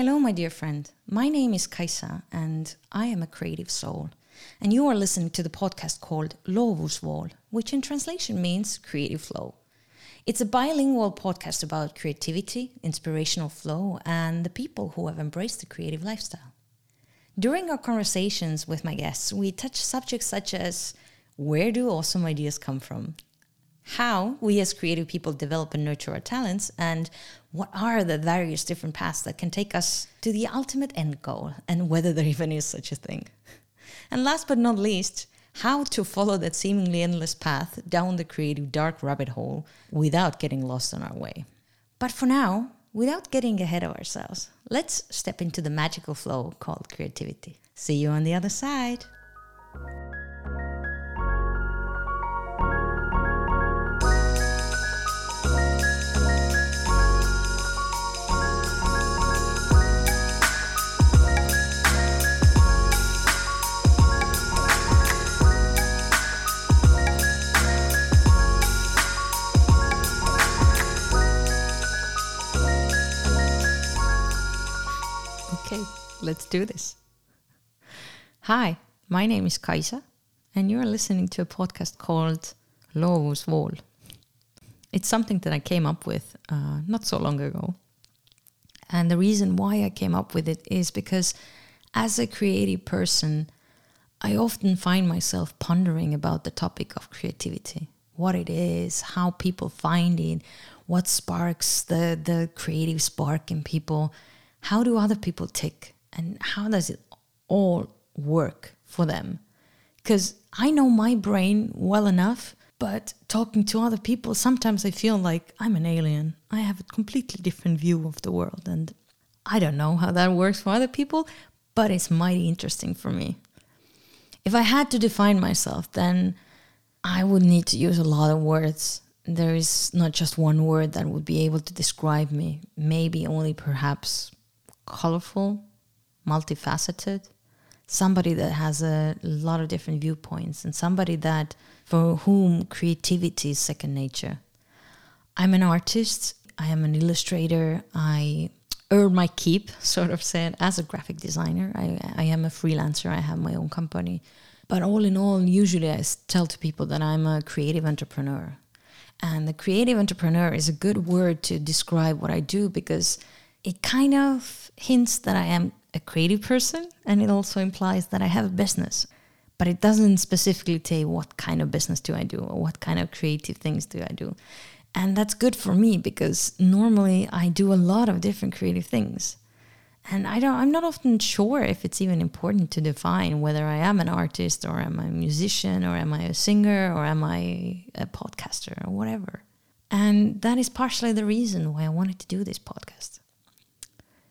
Hello, my dear friend. My name is Kaisa, and I am a creative soul. And you are listening to the podcast called Loovusvool, which in translation means creative flow. It's a bilingual podcast about creativity, inspirational flow, and the people who have embraced the creative lifestyle. During our conversations with my guests, we touch subjects such as where do awesome ideas come from? How we as creative people develop and nurture our talents, and what are the various different paths that can take us to the ultimate end goal, and whether there even is such a thing. And last but not least, how to follow that seemingly endless path down the creative dark rabbit hole without getting lost on our way. But for now, without getting ahead of ourselves, let's step into the magical flow called creativity. See you on the other side. Let's do this. Hi, my name is Kaisa, and you're listening to a podcast called Loovusvool. It's something that I came up with uh, not so long ago. And the reason why I came up with it is because as a creative person, I often find myself pondering about the topic of creativity what it is, how people find it, what sparks the, the creative spark in people how do other people tick and how does it all work for them? Because i know my brain well enough but talking to other people sometimes i feel like i'm an alien. I have a completely different view of the world and i don't know how that works for other people but it's mighty interesting for me. If i had to define myself then i would need to use a lot of words. There is not just one word that would be able to describe me. Maybe only perhaps colorful, multifaceted, somebody that has a lot of different viewpoints, and somebody that for whom creativity is second nature. I'm an artist, I am an illustrator, I earn my keep, sort of said, as a graphic designer. I, I am a freelancer, I have my own company. But all in all, usually I tell to people that I'm a creative entrepreneur. And the creative entrepreneur is a good word to describe what I do because it kind of hints that I am a creative person and it also implies that I have a business. But it doesn't specifically tell what kind of business do I do or what kind of creative things do I do. And that's good for me because normally I do a lot of different creative things. And I don't I'm not often sure if it's even important to define whether I am an artist or am I a musician or am I a singer or am I a podcaster or whatever. And that is partially the reason why I wanted to do this podcast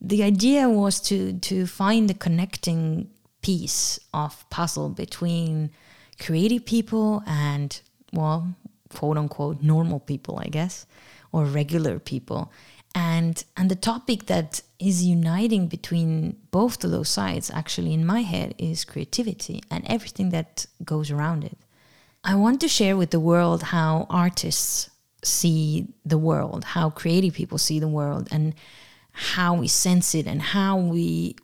the idea was to to find the connecting piece of puzzle between creative people and well quote unquote normal people i guess or regular people. And and the topic that is uniting between both of those sides actually in my head is creativity and everything that goes around it. I want to share with the world how artists see the world how creative people see the world and how we sense it and how we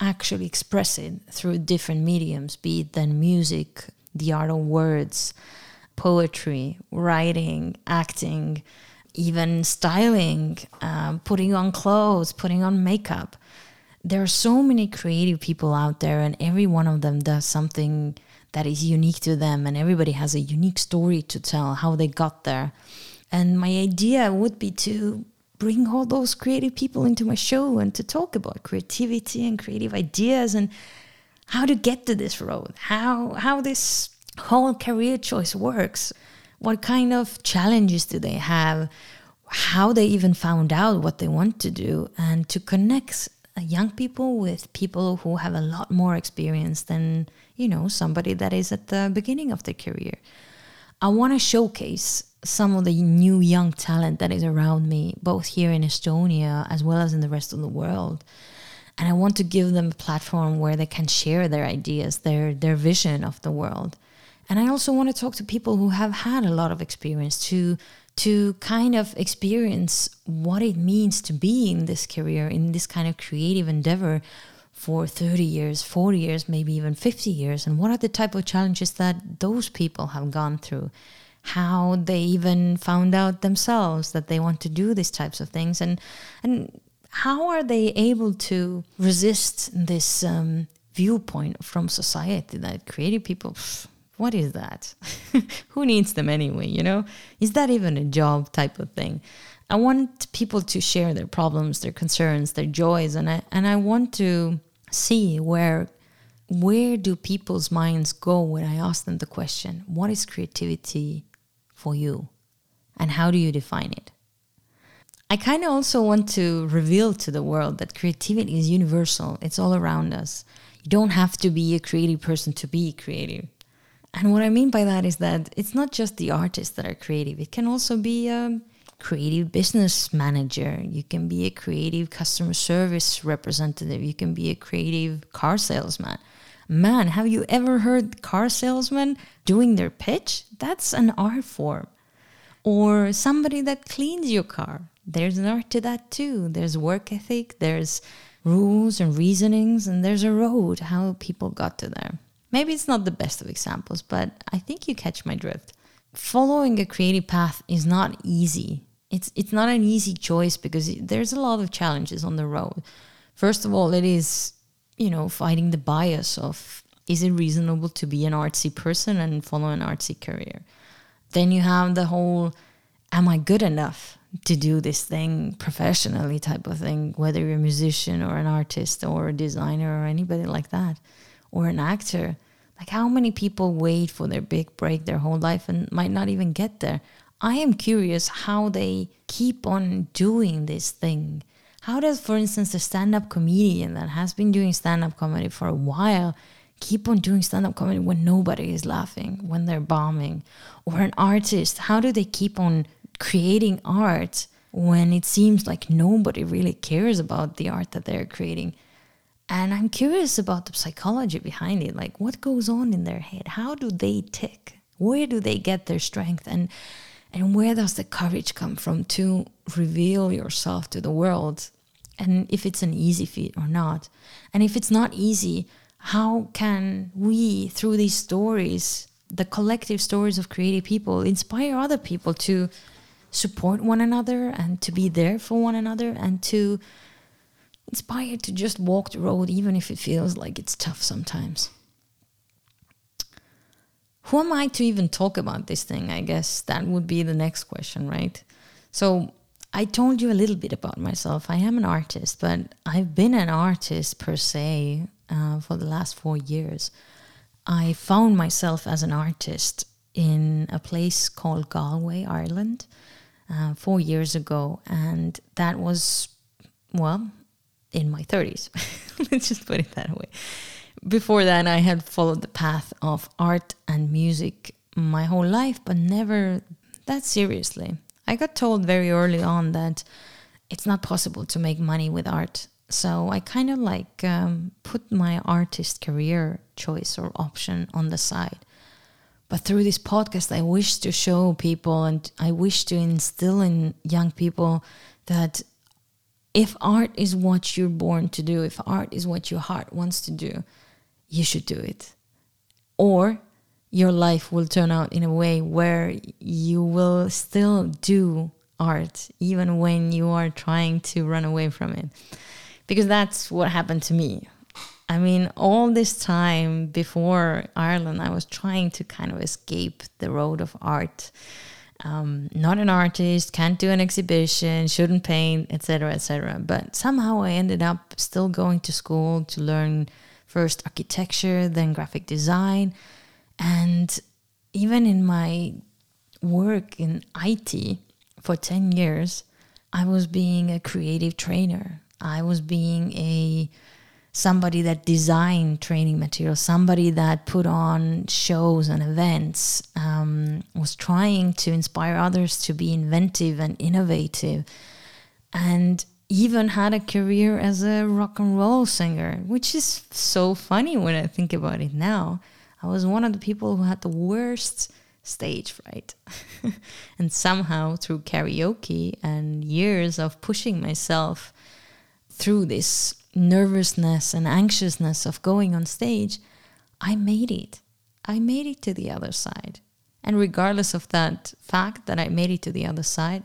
actually express it through different mediums, be it then music, the art of words, poetry, writing, acting, even styling, um, putting on clothes, putting on makeup. There are so many creative people out there, and every one of them does something that is unique to them, and everybody has a unique story to tell how they got there. And my idea would be to bring all those creative people into my show and to talk about creativity and creative ideas and how to get to this road, how how this whole career choice works, what kind of challenges do they have, how they even found out what they want to do, and to connect young people with people who have a lot more experience than you know somebody that is at the beginning of their career. I want to showcase some of the new young talent that is around me, both here in Estonia as well as in the rest of the world. And I want to give them a platform where they can share their ideas, their their vision of the world. And I also want to talk to people who have had a lot of experience to to kind of experience what it means to be in this career, in this kind of creative endeavor for 30 years, 40 years, maybe even 50 years, and what are the type of challenges that those people have gone through, how they even found out themselves that they want to do these types of things, and and how are they able to resist this um, viewpoint from society that creative people what is that? Who needs them anyway, you know? Is that even a job type of thing? I want people to share their problems, their concerns, their joys and I and I want to see where where do people's minds go when I ask them the question, what is creativity for you? And how do you define it? I kind of also want to reveal to the world that creativity is universal. It's all around us. You don't have to be a creative person to be creative. And what I mean by that is that it's not just the artists that are creative, it can also be a creative business manager, you can be a creative customer service representative, you can be a creative car salesman. Man, have you ever heard car salesmen doing their pitch? That's an art form. Or somebody that cleans your car. There's an art to that too. There's work ethic, there's rules and reasonings, and there's a road how people got to there. Maybe it's not the best of examples, but I think you catch my drift. Following a creative path is not easy. It's it's not an easy choice because there's a lot of challenges on the road. First of all, it is, you know, fighting the bias of is it reasonable to be an artsy person and follow an artsy career? Then you have the whole am I good enough to do this thing professionally type of thing, whether you're a musician or an artist or a designer or anybody like that or an actor. Like, how many people wait for their big break their whole life and might not even get there? I am curious how they keep on doing this thing. How does, for instance, a stand up comedian that has been doing stand up comedy for a while keep on doing stand up comedy when nobody is laughing, when they're bombing? Or an artist, how do they keep on creating art when it seems like nobody really cares about the art that they're creating? And I'm curious about the psychology behind it. Like, what goes on in their head? How do they tick? Where do they get their strength? And and where does the courage come from to reveal yourself to the world? And if it's an easy feat or not. And if it's not easy, how can we, through these stories, the collective stories of creative people, inspire other people to support one another and to be there for one another and to inspire to just walk the road, even if it feels like it's tough sometimes. Who am I to even talk about this thing? I guess that would be the next question, right? So, I told you a little bit about myself. I am an artist, but I've been an artist per se uh, for the last four years. I found myself as an artist in a place called Galway, Ireland, uh, four years ago, and that was, well, in my 30s. Let's just put it that way. Before that, I had followed the path of art and music my whole life, but never that seriously. I got told very early on that it's not possible to make money with art. So I kind of like um, put my artist career choice or option on the side. But through this podcast, I wish to show people and I wish to instill in young people that if art is what you're born to do, if art is what your heart wants to do, you should do it. Or your life will turn out in a way where you will still do art even when you are trying to run away from it. Because that's what happened to me. I mean, all this time before Ireland, I was trying to kind of escape the road of art um, not an artist, can't do an exhibition, shouldn't paint, etc., etc. But somehow I ended up still going to school to learn first architecture, then graphic design, and even in my work in IT for 10 years, I was being a creative trainer. I was being a somebody that designed training materials, somebody that put on shows and events, um, was trying to inspire others to be inventive and innovative, and even had a career as a rock and roll singer, which is so funny when I think about it now. I was one of the people who had the worst stage fright. and somehow, through karaoke and years of pushing myself through this nervousness and anxiousness of going on stage, I made it. I made it to the other side. And regardless of that fact that I made it to the other side,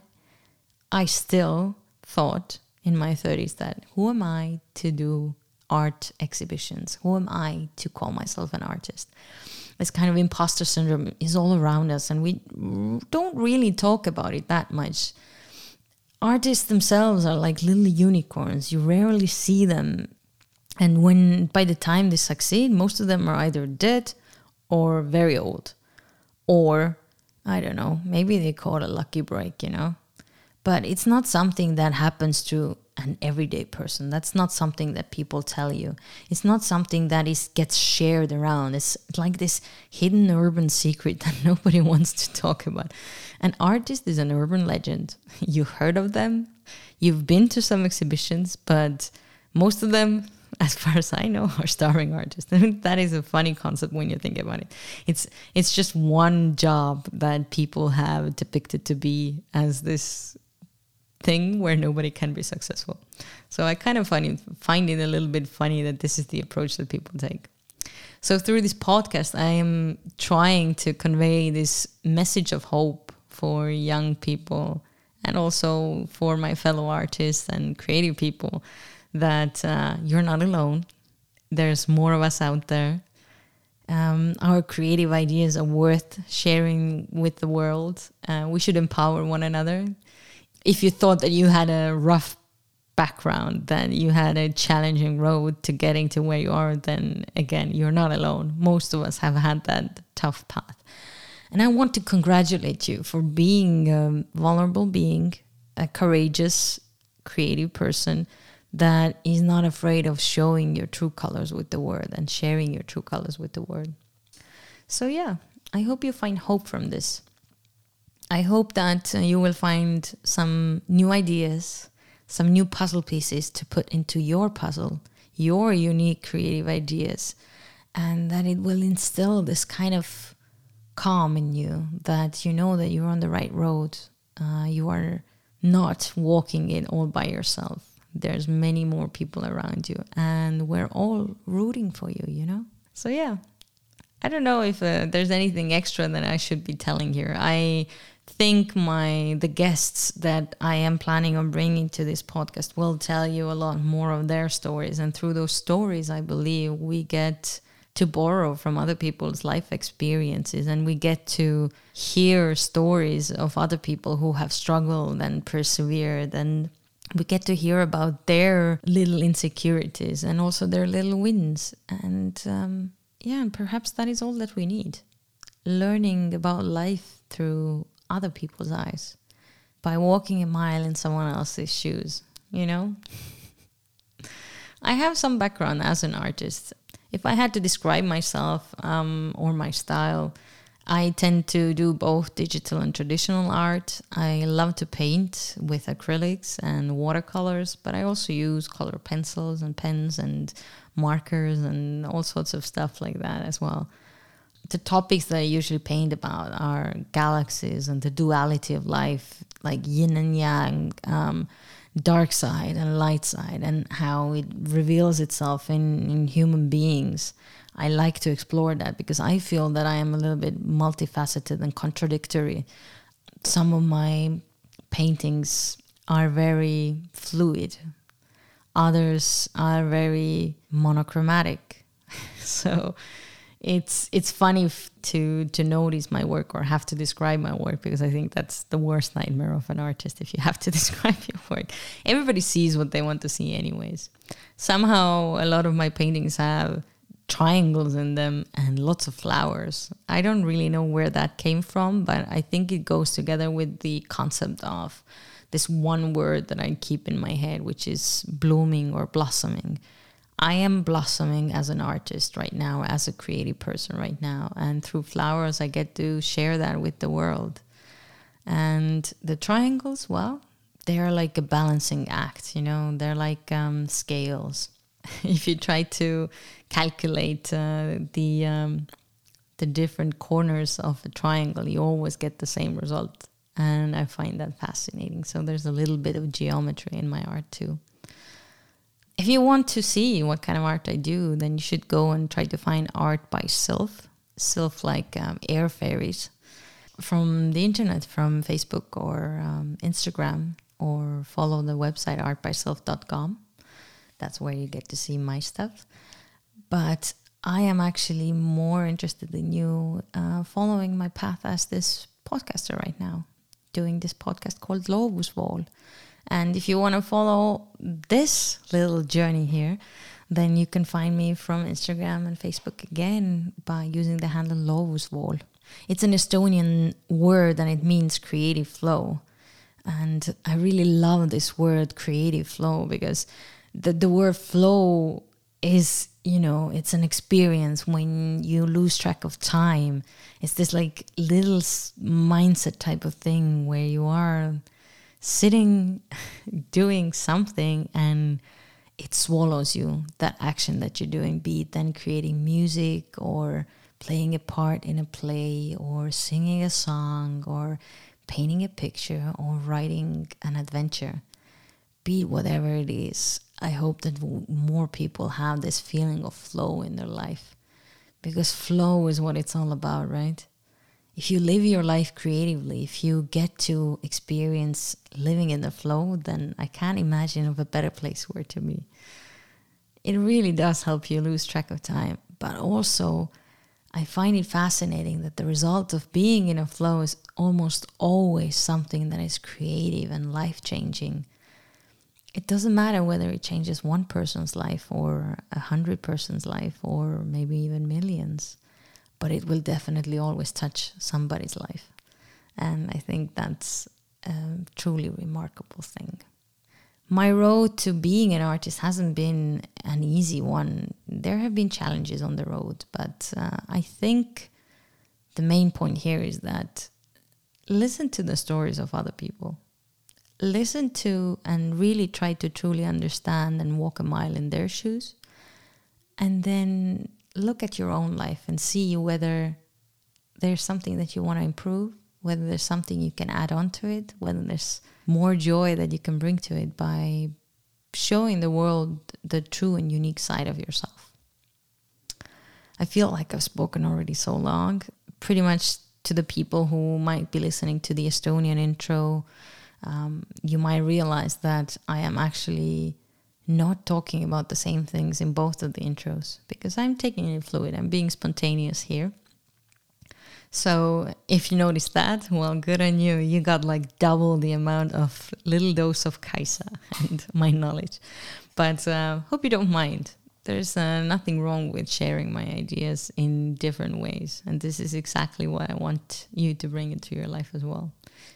I still thought in my 30s that who am I to do art exhibitions? Who am I to call myself an artist? This kind of imposter syndrome is all around us, and we don't really talk about it that much. Artists themselves are like little unicorns. You rarely see them. And when by the time they succeed, most of them are either dead or very old. Or, I don't know, maybe they call it a lucky break, you know? But it's not something that happens to an everyday person. That's not something that people tell you. It's not something that is gets shared around. It's like this hidden urban secret that nobody wants to talk about. An artist is an urban legend. You heard of them, you've been to some exhibitions, but most of them as far as I know, are starving artists. that is a funny concept when you think about it. It's it's just one job that people have depicted to be as this thing where nobody can be successful. So I kind of find it, find it a little bit funny that this is the approach that people take. So through this podcast, I am trying to convey this message of hope for young people and also for my fellow artists and creative people that uh, you're not alone. There's more of us out there. Um, our creative ideas are worth sharing with the world. Uh, we should empower one another. If you thought that you had a rough background, that you had a challenging road to getting to where you are, then again, you're not alone. Most of us have had that tough path. And I want to congratulate you for being a vulnerable being, a courageous, creative person that is not afraid of showing your true colors with the word and sharing your true colors with the word. So, yeah, I hope you find hope from this. I hope that uh, you will find some new ideas, some new puzzle pieces to put into your puzzle, your unique creative ideas, and that it will instill this kind of calm in you that you know that you're on the right road. Uh, you are not walking it all by yourself. There's many more people around you and we're all rooting for you you know? So yeah. I don't know if uh, there's anything extra that i should be telling here. I think my the guests that i am planning on bringing to this podcast will tell you a lot more of their stories. And through those stories i believe we get to borrow from other people's life experiences and we get to hear stories of other people who have struggled and persevered. And we get to hear about their little insecurities and also their little wins. And um, yeah, and perhaps that is all that we need. Learning about life through other people's eyes by walking a mile in someone else's shoes, you know? I have some background as an artist. If I had to describe myself um, or my style, I tend to do both digital and traditional art. I love to paint with acrylics and watercolors, but I also use color pencils and pens and markers and all sorts of stuff like that as well. The topics that I usually paint about are galaxies and the duality of life, like yin and yang, um, dark side and light side, and how it reveals itself in, in human beings. I like to explore that because I feel that I am a little bit multifaceted and contradictory. Some of my paintings are very fluid, others are very monochromatic. so it's it's funny to to notice my work or have to describe my work because I think that's the worst nightmare of an artist if you have to describe your work. Everybody sees what they want to see anyways. Somehow a lot of my paintings have triangles in them and lots of flowers. I don't really know where that came from, but I think it goes together with the concept of this one word that I keep in my head, which is blooming or blossoming. I am blossoming as an artist right now, as a creative person right now. And through flowers, I get to share that with the world. And the triangles, well, they're like a balancing act, you know, they're like um, scales. if you try to calculate uh, the um, the different corners of a triangle, you always get the same result. And I find that fascinating. So there's a little bit of geometry in my art too. If you want to see what kind of art I do, then you should go and try to find art by Sylph, Sylph like um, air fairies, from the internet, from Facebook or um, Instagram, or follow the website artbysylph.com. That's where you get to see my stuff. But I am actually more interested in you uh, following my path as this podcaster right now, doing this podcast called Loovusvool. And if you want to follow this little journey here, then you can find me from Instagram and Facebook again by using the handle Loovusvool. It's an Estonian word and it means creative flow. And I really love this word creative flow because the, the word flow is you know it's an experience when you lose track of time it's this like little mindset type of thing where you are sitting doing something and it swallows you that action that you're doing be it then creating music or playing a part in a play or singing a song or painting a picture or writing an adventure be it whatever it is I hope that more people have this feeling of flow in their life because flow is what it's all about, right? If you live your life creatively, if you get to experience living in the flow, then I can't imagine of a better place where to be. It really does help you lose track of time, but also I find it fascinating that the result of being in a flow is almost always something that is creative and life changing it doesn't matter whether it changes one person's life or a hundred person's life or maybe even millions, but it will definitely always touch somebody's life. And I think that's a truly remarkable thing. My road to being an artist hasn't been an easy one. There have been challenges on the road, but uh, I think the main point here is that listen to the stories of other people listen to and really try to truly understand and walk a mile in their shoes. And then look at your own life and see whether there's something that you want to improve, whether there's something you can add on to it, whether there's more joy that you can bring to it by showing the world the true and unique side of yourself. I feel like I've spoken already so long, pretty much to the people who might be listening to the Estonian intro um, you might realize that I am actually not talking about the same things in both of the intros because I'm taking it fluid. I'm being spontaneous here. So if you notice that, well, good on you. You got like double the amount of little dose of Kaisa and my knowledge. But uh, hope you don't mind. There's uh, nothing wrong with sharing my ideas in different ways. And this is exactly what I want you to bring into your life as well.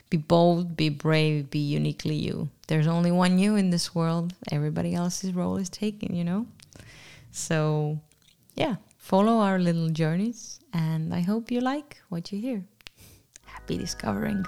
Be bold, be brave, be uniquely you. There's only one you in this world. Everybody else's role is taken, you know? So, yeah, follow our little journeys, and I hope you like what you hear. Happy discovering.